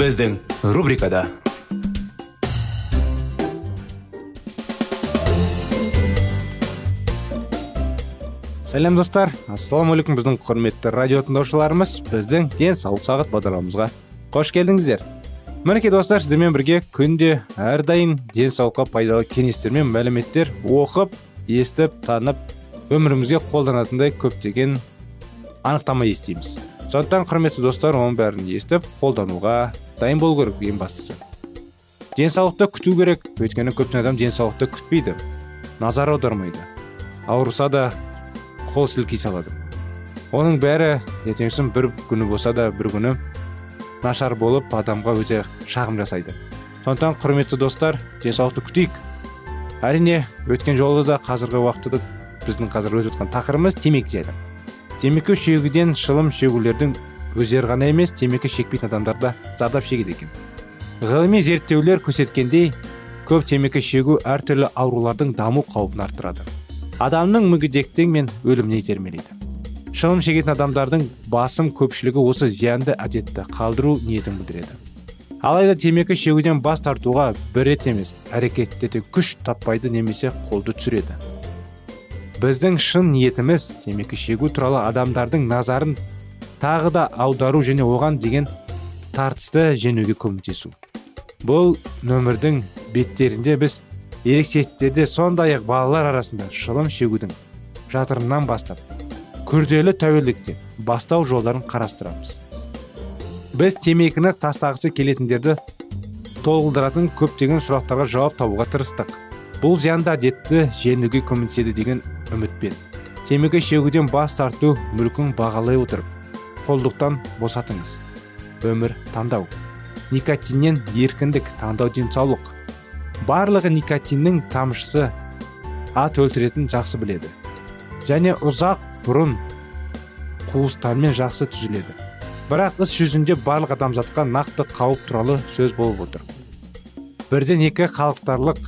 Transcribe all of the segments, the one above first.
Біздің рубрикада сәлем достар ассалаумағалейкум біздің құрметті радио тыңдаушыларымыз біздің денсаулық сағат бағдарламамызға қош келдіңіздер мінекей достар сіздермен бірге күнде әрдайым денсаулыққа пайдалы кеңестер мен мәліметтер оқып естіп танып өмірімізге қолданатындай көптеген анықтама естиміз сондықтан құрметті достар оның бәрін естіп қолдануға дайын болу керек ең бастысы. Денсаулықты күту керек. Өйткені көптеген адам денсаулықты күтпейді. Назар аудармайды. Ауырса да қол сілкей салады. Оның бәрі ертеңгісін бір күні болса да бір күні нашар болып адамға өте шағым жасайды. Сондықтан құрметті достар денсаулықты күтейік. Әрине өткен жолы да қазіргі уақытта біздің қазір өтіп жатқан тақырыбымыз темекі жайлы. Темекі шегуден шылым шегулердің өздері ғана емес темекі шекпейтін адамдар да зардап шегеді екен. Ғылыми зерттеулер көрсеткендей көп темекі шегу әртүрлі аурулардың даму қаупін арттырады. Адамның мүгедектік мен өліміне итермелейді. Шылым шегетін адамдардың басым көпшілігі осы зиянды әдетті қалдыру ниетін білдіреді. Алайда темекі шегуден бас тартуға бір рет емес әрекеттерден күш таппайды немесе қолды түсіреді. Біздің шын ниетіміз темекі шегу туралы адамдардың назарын тағы да аудару және оған деген тартысты жеңуге көмектесу. Бұл нөмірдің беттерінде біз ерекшеліктерде сондай ақ балалар арасында шылым шегудің жатырынан бастап күрделі тәуелдіктен бастау жолдарын қарастырамыз. Біз темекіні тастағысы келетіндерді толғылдыратын көптеген сұрақтарға жауап табуға тырыстық. Бұл зиянды әдетті жеңуге көмектеседі деген үмітпен. Темекі шегуден бас тарту мүлкін бағалай отырып қолдықтан босатыңыз. Өмір таңдау. Никотиннен еркіндік таңдау денсаулық. Барлығы никотиннің тамшысы ат өлтіретін жақсы біледі. Және ұзақ бұрын қуыстармен жақсы түзіледі. Бірақ іс жүзінде барлық адамзатқа нақты қауіп туралы сөз болып отыр. Бірден екі халықтарлық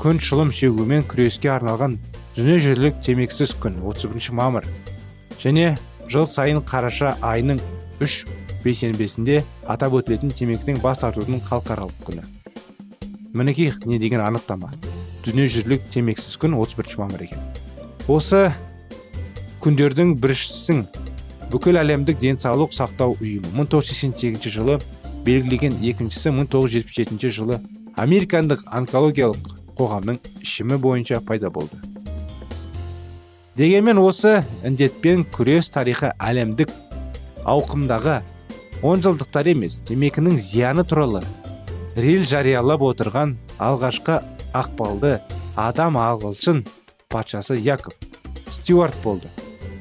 күн шылым шегумен күреске арналған дүниежүзілік темексіз күн 31 мамыр. Және жыл сайын қараша айының үш бейсенбесінде атап өтілетін темекіден бас тартудың халықаралық күні. Мінекей не деген анықтама. Дүниежүзілік темексіз күн 31 мамыр екен. Осы күндердің біріншісін бүкіл әлемдік денсаулық сақтау ұйымы 1988 жылы белгілеген екіншісі 1977 жылы американдық онкологиялық қоғамның ішімі бойынша пайда болды. Дегенмен осы індетпен күрес тарихы әлемдік ауқымдағы он жылдықтар емес темекінің зияны туралы рил жариялап отырған алғашқы ақпалды адам ағылшын патшасы яков стюарт болды.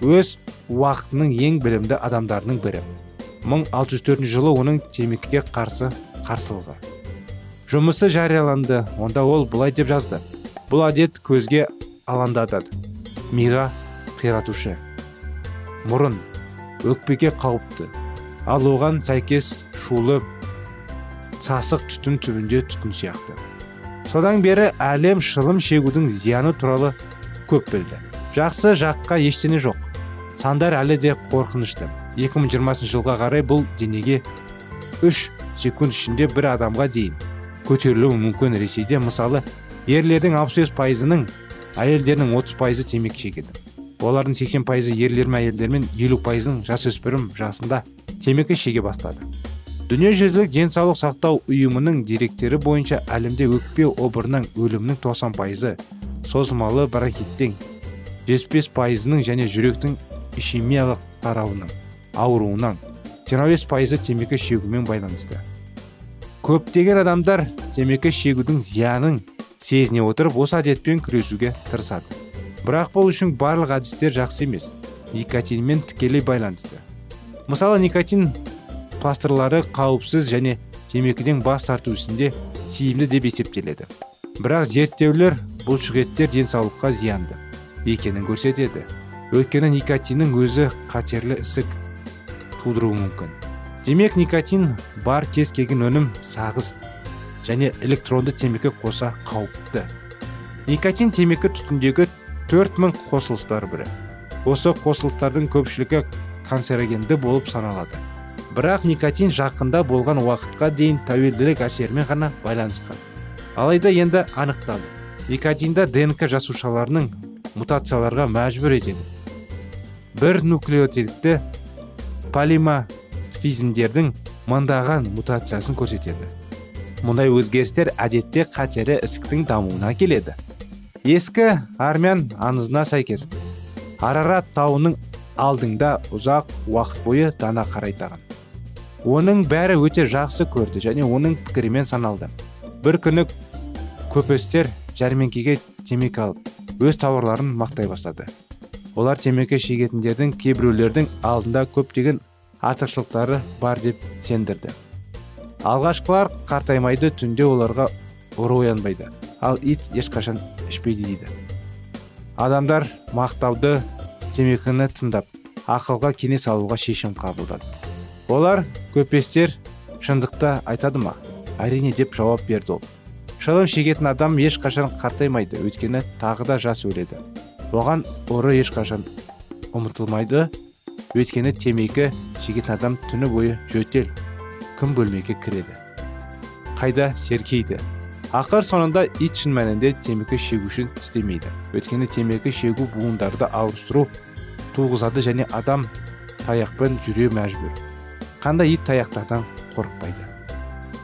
Өз уақытының ең білімді адамдарының бірі. 1604 жылы оның темекіге қарсы қарсылығы. Жұмысы жарияланды онда ол былай деп жазды. Бұл әдет көзге алаңдатады. Миға қиратушы. Мұрын өкпеге қауіпті. Ал оған сәйкес шулы сасық түтін түбінде түтін сияқты. Содан бері әлем шылым шегудің зияны туралы көп білді. Жақсы жаққа ештеңе жоқ. Сандар әлі де қорқынышты. 2020 жылға қарай бұл денеге 3 секунд ішінде бір адамға дейін көтерілуі мүмкін. Ресейде мысалы ерлердің 65 пайызының әйелдердің 30 пайызы темекі шегеді. Олардың 80 пайызы ерлер мен әйелдер мен елу пайызының жасөспірім жасында темекі шеге бастады. Дүниежүзілік денсаулық сақтау ұйымының деректері бойынша әлемде өкпе обырының өлімнің 90 пайызы созылмалы бронхиттің 75 пайызының және жүректің ишемиялық тарауының ауруынан 25 пайызы темекі шегумен байланысты. Көптеген адамдар темекі шегудің зиянын сезіне отырып осы әдетпен күресуге тырысады. Бірақ бұл үшін барлық әдістер жақсы емес. Никотинмен тікелей байланысты. Мысалы никотин пластырлары қауіпсіз және темекіден бас тарту ісінде тиімді деп есептеледі. Бірақ зерттеулер бұл шығеттер денсаулыққа зиянды екенін көрсетеді. Өйткені никотиннің өзі қатерлі ісік тудыруы мүмкін. Демек никотин бар кез келген өнім сағыз және электронды темекі қоса қауіпті. Никотин темекі түтіндегі 4000 қосылыстар бірі. Осы қосылыстардың көпшілігі канцерогенді болып саналады. Бірақ никотин жақында болған уақытқа дейін тәуелділік әсерімен ғана байланысқан. Алайда енді анықталды. Никотинда днк жасушаларының мутацияларға мәжбүр етеді. Бір нуклеотидті полиморфизмдердің мыңдаған мутациясын көрсетеді. Мұндай өзгерістер әдетте қатерлі ісіктің дамуына келеді. Ескі армян аңызына сәйкес арарат тауының алдыңда ұзақ уақыт бойы дана қарайтаған. Оның бәрі өте жақсы көрді және оның пікірімен саналды. Бір күні көпестер жәрмеңкеге темекі алып өз тауарларын мақтай бастады. Олар темекі шегетіндердің кейбіреулердің алдында көптеген артықшылықтары бар деп сендірді. Алғашқылар қартаймайды түнде оларға ұры оянбайды. Ал ит ешқашан ішпейді дейді. Адамдар мақтауды темекіні тыңдап ақылға кеңес алуға шешім қабылдады. Олар көпестер шындықта айтады ма? Әрине деп жауап берді ол. Шылым шегетін адам ешқашан қартаймайды өйткені тағы да жас өледі. Оған ұры ешқашан ұмытылмайды өйткені темекі шегетін адам түні бойы жөтел. Күн бөлмеге кіреді? Қайда серкейді ақыр соңында ит шын мәнінде темекі шегу істемейді. Өйткені темекі шегу буындарды ауыстыру туғызады және адам таяқпен жүре мәжбүр. Қандай ит таяқтардан қорықпайды?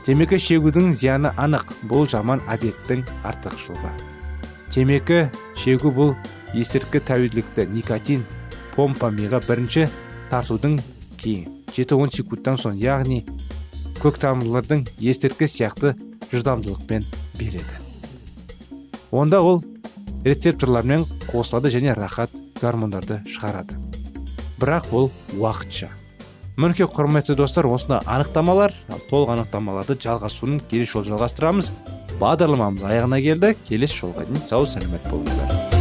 Темекі шегудің зияны анық бұл жаман әдеттің артықшылығы. Темекі шегу бұл есірткі тәуелділікті никотин помпа миға бірінші тартудың кейін жеті он секундтан соң яғни көк тамырлардың есірткі сияқты жылдамдылықпен береді. Онда ол рецепторлармен қосылады және рахат гормондарды шығарады. Бірақ бұл уақытша. Мінекей құрметті достар осыны анықтамалар толық анықтамаларды жалғасуын келесі жолы жалғастырамыз. Бағдарламамыз аяғына келді. Келесі жолға дейін сау сәлемет болыңыздар.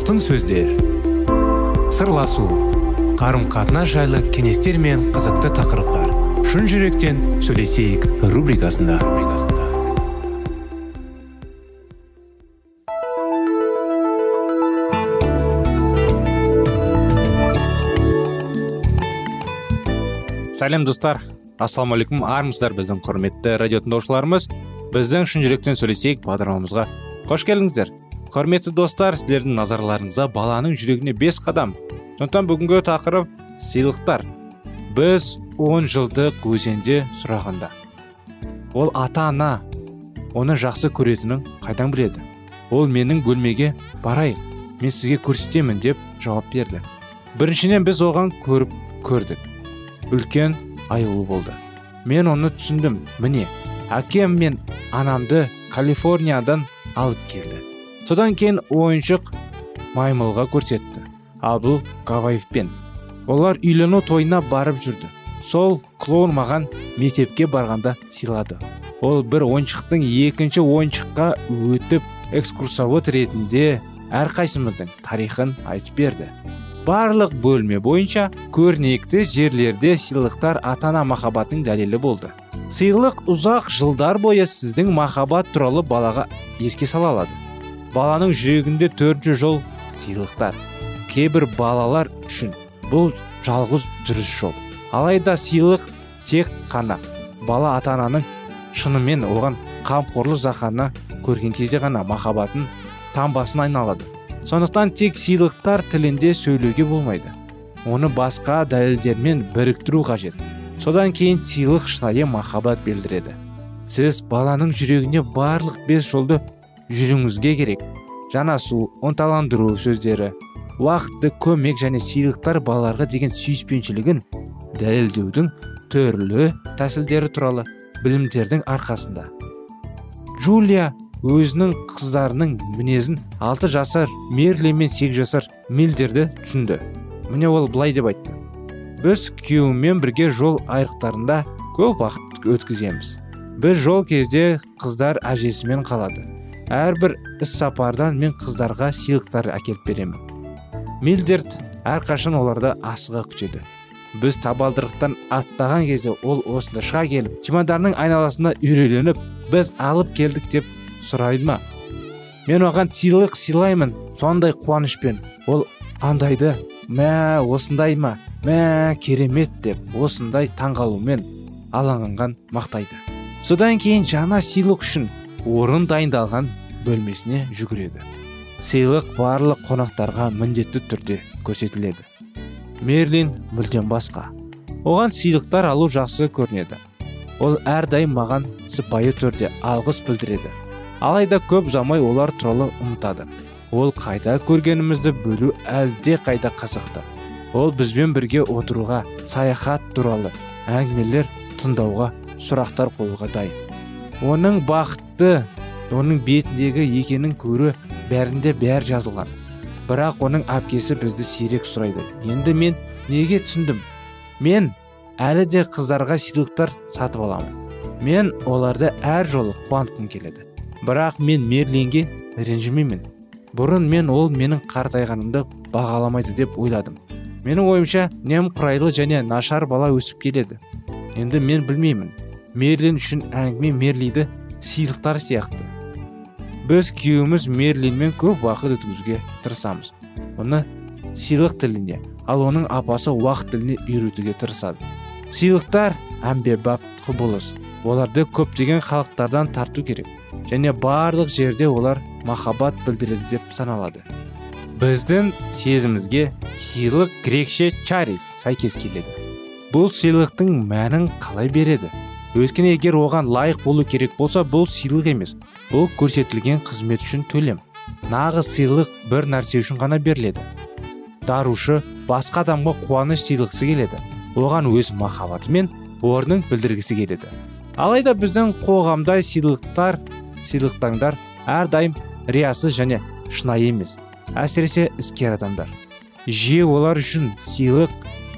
Алтын сөздер. Сырласу қарым қатынас жайлы кеңестер мен қызықты тақырыптар. Шын жүректен сөйлесейік рубрикасында. Сәлем достар. Ассалаумағалейкум армысыздар біздің құрметті радио тыңдаушыларымыз біздің шын жүректен сөйлесейік бағдарламамызға. Қош келдіңіздер. Құрметті достар сіздердің назарларыңызға баланың жүрегіне бес қадам. Сондықтан бүгінгі тақырып сыйлықтар. Біз он жылдық өзенде сұрағанда. Ол ата ана оны жақсы көретінін қайдан біледі? Ол менің бөлмеге барайық мен сізге көрсетемін деп жауап берді. Біріншіден біз оған көріп көрдік. Үлкен аюлы болды. Мен оны түсіндім. Міне әкем мен анамды калифорниядан алып келді. Содан кейін ойыншық маймылға көрсетті. Ал бұл гавайевпен олар үйлену тойына барып жүрді. Сол клоун маған мектепке барғанда сыйлады. Ол бір ойыншықтың екінші ойыншыққа өтіп экскурсовод ретінде әрқайсымыздың тарихын айтып берді. Барлық бөлме бойынша көрнекті жерлерде сыйлықтар ата ана махаббатының дәлелі болды. Сыйлық ұзақ жылдар бойы сіздің махаббат туралы балаға еске сала алады. Баланың жүрегінде төртінші жол сыйлықтар. Кейбір балалар үшін бұл жалғыз дұрыс жол. Алайда сыйлық тек қана бала ата ананың шынымен оған қамқорлық зақана көрген кезде ғана махаббатын таңбасына айналады. Сондықтан тек сыйлықтар тілінде сөйлеуге болмайды. Оны басқа дәлелдермен біріктіру қажет. Содан кейін сыйлық шынайы махаббат білдіреді сіз баланың жүрегіне барлық бес жолды жүруіңізге керек. Жанасу ынталандыру сөздері уақытты көмек және сыйлықтар балаларға деген сүйіспеншілігін дәлелдеудің түрлі тәсілдері туралы білімдердің арқасында. Джулия өзінің қыздарының мінезін алты жасар мерли мен сегіз жасар милдерді түсінді. Міне ол былай деп айтты. Біз күйеуіммен бірге жол айрықтарында көп уақыт өткіземіз. Біз жол кезде қыздар әжесімен қалады. Әрбір іс сапардан мен қыздарға сыйлықтар әкеліп беремін. Милдерт әрқашан оларды асыға күтеді. Біз табалдырықтан аттаған кезде ол осында шыға келіп чемоданның айналасында үйреленіп біз алып келдік деп сұрайды ма? Мен оған сыйлық сыйлаймын сондай қуанышпен. Ол андайды мә осындай ма? Мә керемет деп осындай таңғалумен алаңанған мақтайды. Содан кейін жаңа сыйлық үшін орын дайындалған бөлмесіне жүгіреді. Сыйлық барлық қонақтарға міндетті түрде көрсетіледі. Мерлин мүлдем басқа. Оған сыйлықтар алу жақсы көрінеді. Ол әрдайым маған сыпайы түрде алғыс білдіреді. Алайда көп ұзамай олар туралы ұмытады. Ол қайда көргенімізді бөлу әлде қайда қызықты. Ол бізбен бірге отыруға саяхат туралы әңгімелер тыңдауға сұрақтар қоюға дайын. Оның бақытты оның бетіндегі екенін көру бәрінде бәр жазылған. Бірақ оның әпкесі бізді сирек сұрайды. Енді мен неге түсіндім? Мен әлі де қыздарға сыйлықтар сатып аламын. Мен оларды әр жолы қуантқым келеді. Бірақ мен мерлинге ренжімеймін. Бұрын мен ол менің қартайғанымды бағаламайды деп ойладым. Менің ойымша немқұрайлы және нашар бала өсіп келеді. Енді мен білмеймін. Мерлин үшін әңгіме мерлиді сыйлықтар сияқты. Біз күйеуіміз мерлинмен көп уақыт өткізуге тырысамыз. Оны сыйлық тіліне ал оның апасы уақыт тіліне үйретуге тырысады. Сыйлықтар әмбебап құбылыс. Оларды көптеген халықтардан тарту керек. Және барлық жерде олар махаббат білдіреді деп саналады. Біздің сезімізге сыйлық грекше чарис сәйкес келеді. Бұл сыйлықтың мәнін қалай береді? Өйткені егер оған лайық болу керек болса бұл сыйлық емес. Бұл көрсетілген қызмет үшін төлем. Нағыз сыйлық бір нәрсе үшін ғана беріледі. Дарушы басқа адамға қуаныш сыйлықсы келеді. Оған өз махаббаты мен орнын білдіргісі келеді. Алайда біздің қоғамда сыйлықтар сыйлықтаңдар әрдайым риясыз және шынайы емес. Әсіресе іскер адамдар. Жиі олар үшін сыйлық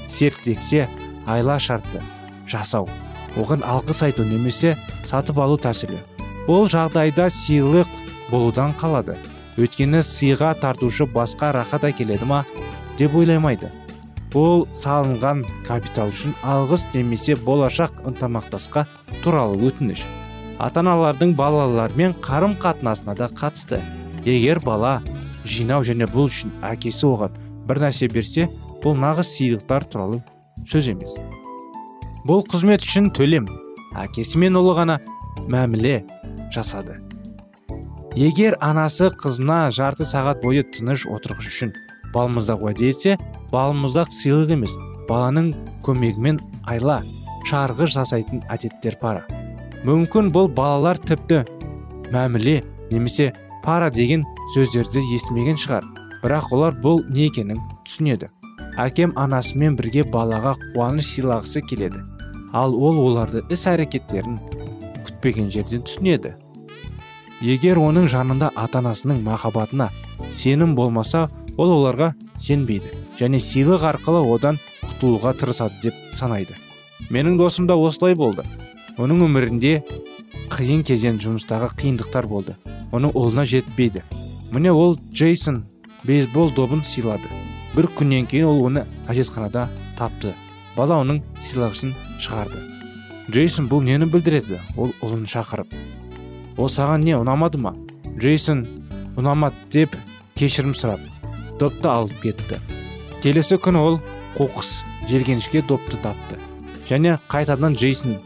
серттексе айла шартты. Жасау. Оған алғыс айту немесе сатып алу тәсілі. Бұл жағдайда сыйлық болудан қалады. Өйткені сыйға тартушы басқа рахат әкеледі ма деп ойламайды. Ол салынған капитал үшін алғыс немесе болашақ ынтымақтасқа туралы өтініш. Ата аналардың балалармен қарым қатынасына да қатысты. Егер бала жинау және бұл үшін әкесі оған бір нәрсе берсе бұл нағыз сыйлықтар туралы сөз емес. Бұл қызмет үшін төлем әкесі мен ұлы ғана мәміле жасады. Егер анасы қызына жарты сағат бойы тыныш отырғыш үшін балмұздақ уәде етсе балмұздақ сыйлық емес баланың көмегімен айла шарғыш жасайтын әдеттер пара мүмкін бұл балалар тіпті мәміле немесе пара деген сөздерді естімеген шығар. Бірақ олар бұл не екенін түсінеді. Әкем анасымен бірге балаға қуаныш сыйлағысы келеді. Ал ол оларды іс әрекеттерін күтпеген жерден түсінеді. Егер оның жанында ата анасының махаббатына сенім болмаса ол оларға сенбейді және сыйлық арқылы одан құтылуға тырысады деп санайды. Менің досым да осылай болды. Оның өмірінде қиын кезең жұмыстағы қиындықтар болды. Оның ұлына жетпейді. Міне ол джейсон бейсбол добын сыйлады. Бір күннен кейін ол оны әжетханада тапты. Бала оның сыйлағышын шығарды. Джейсон бұл нені білдіреді? Ол ұлын шақырып. Ол саған не ұнамады ма? Джейсон ұнамады деп кешірім сұрап допты алып кетті. Келесі күні ол қоқыс желгенішке допты тапты. Және қайтадан джейсон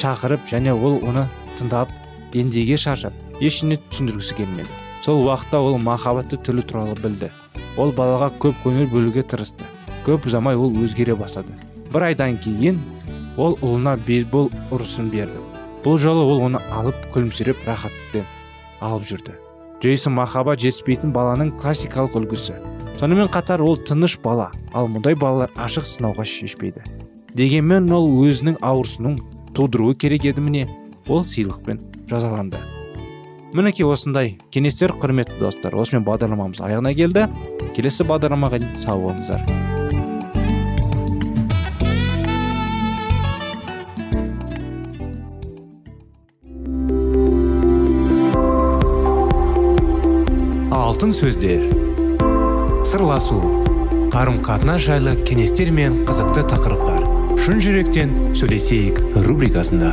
шақырып және ол оны тыңдап ендеге шаршап ештеңе түсіндіргісі келмеді. Сол уақытта ол махаббатты тілі туралы білді. Ол балаға көп көңіл бөлуге тырысты. Көп ұзамай ол өзгере бастады. Бір айдан кейін ол ұлына бейсбол ұрысын берді. Бұл жолы ол оны алып күлімсіреп рахатпен алып жүрді. Джейсон махаббат жетіспейтін баланың классикалық үлгісі. Сонымен қатар ол тыныш бала ал мұндай балалар ашық сынауға шешпейді. Дегенмен ол өзінің ауырсынын тудыруы керек еді міне. Ол сыйлықпен жазаланды. Мінекей осындай кеңестер құрметті достар осымен бағдарламамыз аяғына келді. Келесі бағдарламаға дейін сау болыңыздар. Алтын сөздер. Сырласу. Қарым қатынас жайлы кеңестер мен қызықты тақырыптар. Шын жүректен сөйлесейік рубрикасында.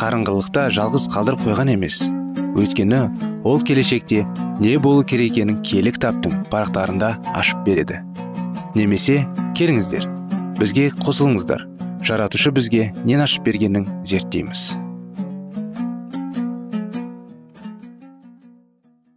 қарыңғылықта жалғыз қалдырып қойған емес. Өйткені ол келешекте не болу керек екенін киелі кітаптың парақтарында ашып береді. Немесе келіңіздер бізге қосылыңыздар. Жаратушы бізге нен ашып бергенін зерттейміз.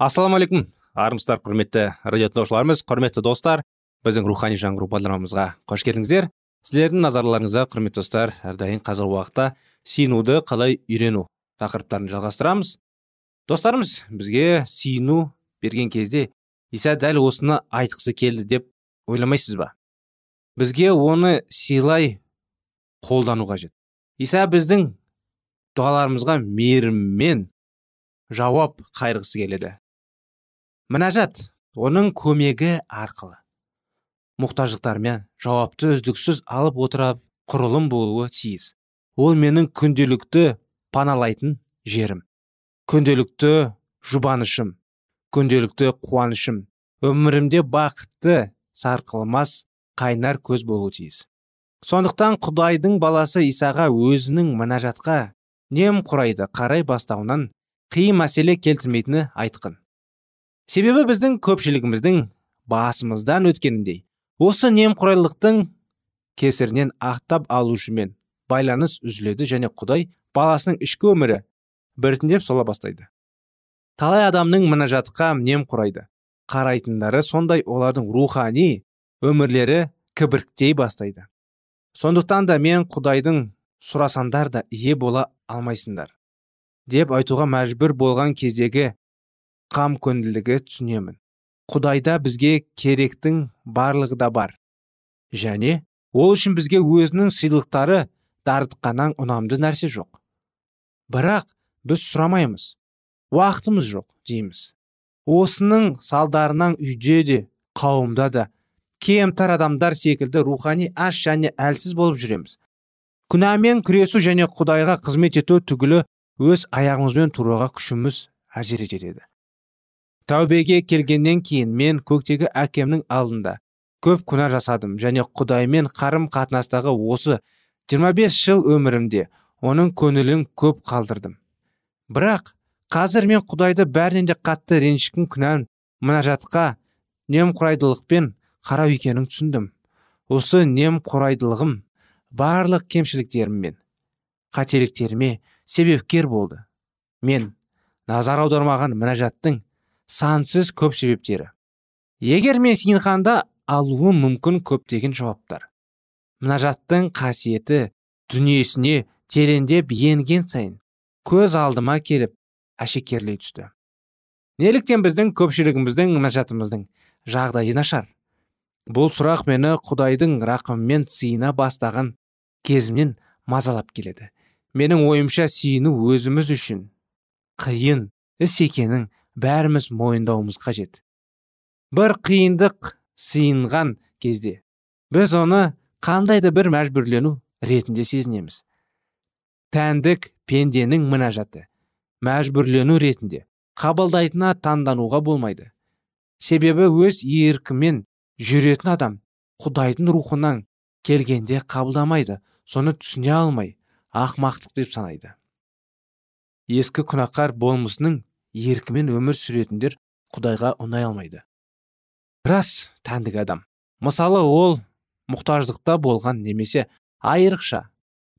Ассалаумағалейкум армысыздар құрметті радио тыңдаушыларымыз құрметті достар. Біздің рухани жаңғыру бағдарламамызға қош келдіңіздер. Сіздердің назарларыңызға құрметті достар әрдайым қазіргі уақытта сиынуды қалай үйрену тақырыптарын жалғастырамыз. Достарымыз бізге сиыну берген кезде иса дәл осыны айтқысы келді деп ойламайсыз ба? Бізге оны сыйлай қолдану қажет. Иса біздің дұғаларымызға мейіріммен жауап қайырғысы келеді. Мінәжат оның көмегі арқылы. Мұқтаждықтармен жауапты үздіксіз алып отырап құрылым болуы тиіс. Ол менің күнделікті паналайтын жерім. Күнделікті жұбанышым күнделікті қуанышым. Өмірімде бақытты сарқылмас қайнар көз болуы тиіс. Сондықтан құдайдың баласы исаға өзінің мінәжатқа құрайды қарай бастауынан қиын мәселе келтірмейтіні айтқын. Себебі біздің көпшілігіміздің басымыздан өткеніндей осы немқұрайлықтың кесірінен ақтап алушымен байланыс үзіледі және құдай баласының ішкі өмірі біртіндеп сола бастайды. Талай адамның мінәжатқа құрайды. Қарайтындары сондай олардың рухани өмірлері кібіріктей бастайды. Сондықтан да мен құдайдың сұрасандар да ие бола алмайсыңдар деп айтуға мәжбүр болған кездегі қамкөңілдігі түсінемін. Құдайда бізге керектің барлығы да бар. Және ол үшін бізге өзінің сыйлықтары дарытқаннан ұнамды нәрсе жоқ. Бірақ біз сұрамаймыз. Уақытымыз жоқ дейміз. Осының салдарынан үйде де қауымда да кемтар адамдар секілді рухани аш және әлсіз болып жүреміз. Күнәмен күресу және құдайға қызмет ету түгілі өз аяғымызбен тұруға күшіміз әзер етеді. Тәубеге келгеннен кейін мен көктегі әкемнің алдында көп күнә жасадым және құдаймен қарым қатынастағы осы 25 жыл өмірімде оның көңілін көп қалдырдым. Бірақ қазір мен құдайды бәрінен де қатты ренжіккен күнән мұнажатқа немқұрайдылықпен қарау екенін түсіндім. Осы немқұрайдылығым барлық кемшіліктерім мен қателіктеріме себепкер болды. Мен назар аудармаған мінәжаттың сансыз көп себептері. Егер мен синханда алуы мүмкін көптеген жауаптар. Мұнажаттың қасиеті дүниесіне тереңдеп енген сайын көз алдыма келіп әшекерлей түсті. Неліктен біздің көпшілігіміздің мұнажатымыздың жағдайы нашар? Бұл сұрақ мені құдайдың рақымымен сыйына бастаған кезімнен мазалап келеді. Менің ойымша сүйіну өзіміз үшін қиын іс екенін бәріміз мойындауымыз қажет. Бір қиындық сыйынған кезде біз оны қандай да бір мәжбүрлену ретінде сезінеміз. Тәндік пенденің мінәжаты мәжбүрлену ретінде қабылдайтынына таңдануға болмайды. Себебі өз еркімен жүретін адам құдайдың рухынан келгенде қабылдамайды соны түсіне алмай ақмақтық деп санайды. Ескі күнәқар болмысының еркімен өмір сүретіндер құдайға ұнай алмайды. Рас тәндік адам. Мысалы ол мұқтаждықта болған немесе айрықша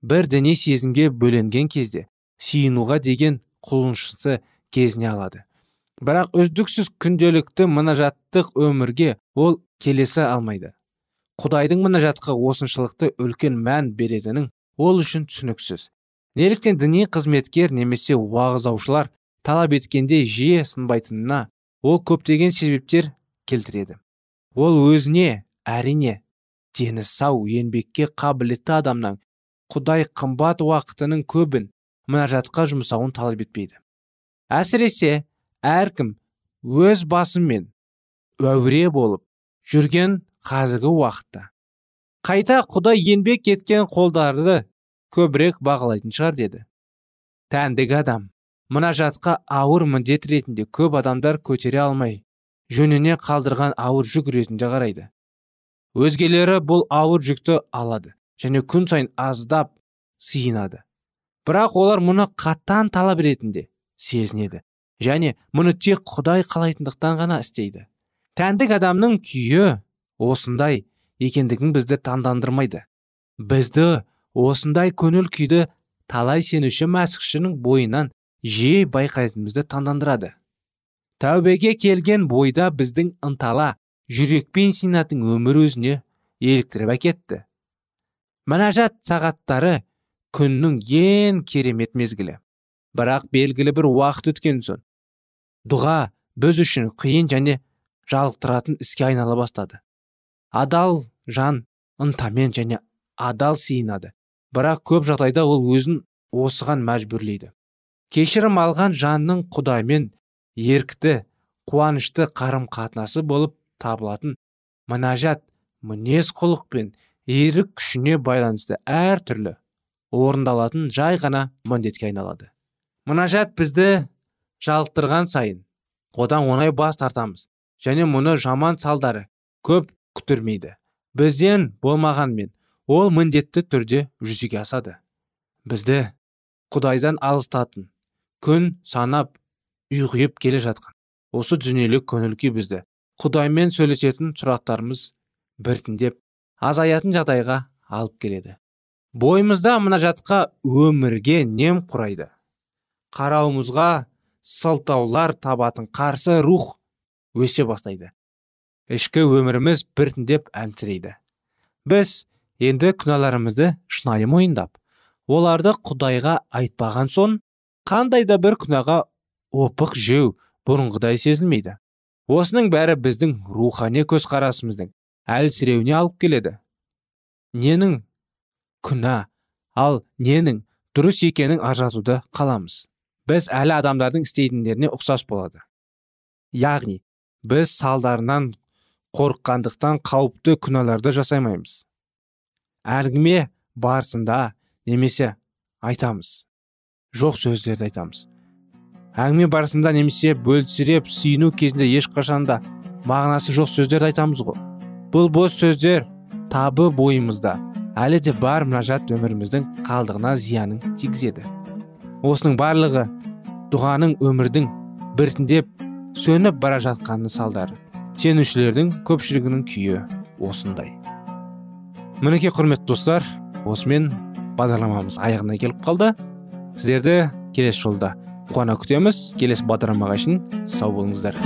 бір діни сезімге бөленген кезде сүйінуға деген құлыншысы кезіне алады. Бірақ үздіксіз күнделікті мұнажаттық өмірге ол келесі алмайды. Құдайдың мұнажатқа осыншылықты үлкен мән беретінін ол үшін түсініксіз. Неліктен діни қызметкер немесе уағыздаушылар талап еткенде жиі сынбайтынына ол көптеген себептер келтіреді. Ол өзіне әрине дені сау еңбекке қабілетті адамнан құдай қымбат уақытының көбін мұнажатқа жұмсауын талап етпейді. Әсіресе әркім өз басымен әуре болып жүрген қазіргі уақытта. Қайта құдай еңбек еткен қолдарды көбірек бағалайтын шығар деді. Тәндік адам мұнажатқа ауыр міндет ретінде көп адамдар көтере алмай жөніне қалдырған ауыр жүк ретінде қарайды. Өзгелері бұл ауыр жүкті алады және күн сайын аздап сиынады. Бірақ олар мұны қаттан талап ретінде сезінеді және мұны тек құдай қалайтындықтан ғана істейді. Тәндік адамның күйі осындай екендігін бізді таңдандырмайды. Бізді осындай көңіл күйді талай сенуші мәсіхшінің бойынан жиі байқайтынымызды таңдандырады. Тәубеге келген бойда біздің ынтала жүрекпен синатын өмір өзіне еліктіріп әкетті. Мінәжат сағаттары күннің ең керемет мезгілі. Бірақ белгілі бір уақыт өткен соң дұға біз үшін қиын және жалықтыратын іске айнала бастады. Адал жан ынтамен және адал сиынады бірақ көп жағдайда ол өзін осыған мәжбүрлейді. Кешірім алған жанның құдаймен ерікті қуанышты қарым қатынасы болып табылатын мінәжат мінез құлық пен ерік күшіне байланысты әр түрлі орындалатын жай ғана міндетке айналады. Мінәжат бізді жалықтырған сайын одан оңай бас тартамыз және мұны жаман салдары көп күтірмейді бізден болмағанмен ол міндетті түрде жүзеге асады. Бізді құдайдан алыстатын күн санап ұйғиып келе жатқан. Осы дүниелік көңіл күй бізді құдаймен сөйлесетін сұрақтарымыз біртіндеп азаятын жағдайға алып келеді. Бойымызда жатқа өмірге нем құрайды. Қарауымызға сылтаулар табатын қарсы рух өсе бастайды. Ішкі өміріміз біртіндеп әлсірейді. Біз енді күнәларымызды шынайы мойындап оларды құдайға айтпаған соң қандай да бір күнәға опық жеу бұрынғыдай сезілмейді. Осының бәрі біздің рухани көзқарасымыздың әлсіреуіне алып келеді. Ненің күнә ал ненің дұрыс екенін ажыратуды қаламыз. Біз әлі адамдардың істейтіндеріне ұқсас болады. Яғни біз салдарынан қорыққандықтан қауіпті күнәларды жасаймаймыз. Әңгіме барысында немесе айтамыз. Жоқ сөздерді айтамыз. Әңгіме барысында немесе бөлсіреп сүйіну кезінде ешқашанда мағынасы жоқ сөздерді айтамыз ғой. Бұл бос сөздер табы бойымызда. Әлі де бар мұнажат өміріміздің қалдығына зиянын тигізеді. Осының барлығы дұғаның өмірдің біртіндеп сөніп бара жатқаны салдары. Сенушілердің көпшілігінің күйі осындай. Мінекей құрметті достар осымен бағдарламамыз аяғына келіп қалды. Сіздерді келесі жолда қуана күтеміз. Келесі бағдарламаға шейін сау болыңыздар.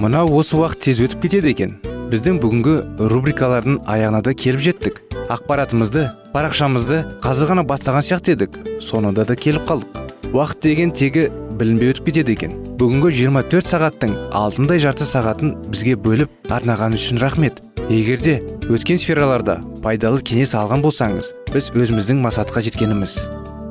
Мынау осы уақыт тез өтіп кетеді екен. Біздің бүгінгі рубрикалардың аяғына да келіп жеттік. Ақпаратымызды парақшамызды қазір ғана бастаған сияқты едік. Соңында да келіп қалдық. Уақыт деген тегі білінбей өтіп кетеді екен. Бүгінгі 24 сағаттың алтындай жарты сағатын бізге бөліп арнаған үшін рахмет. Егерде өткен сфераларда пайдалы кеңес алған болсаңыз біз өзіміздің масатқа жеткеніміз.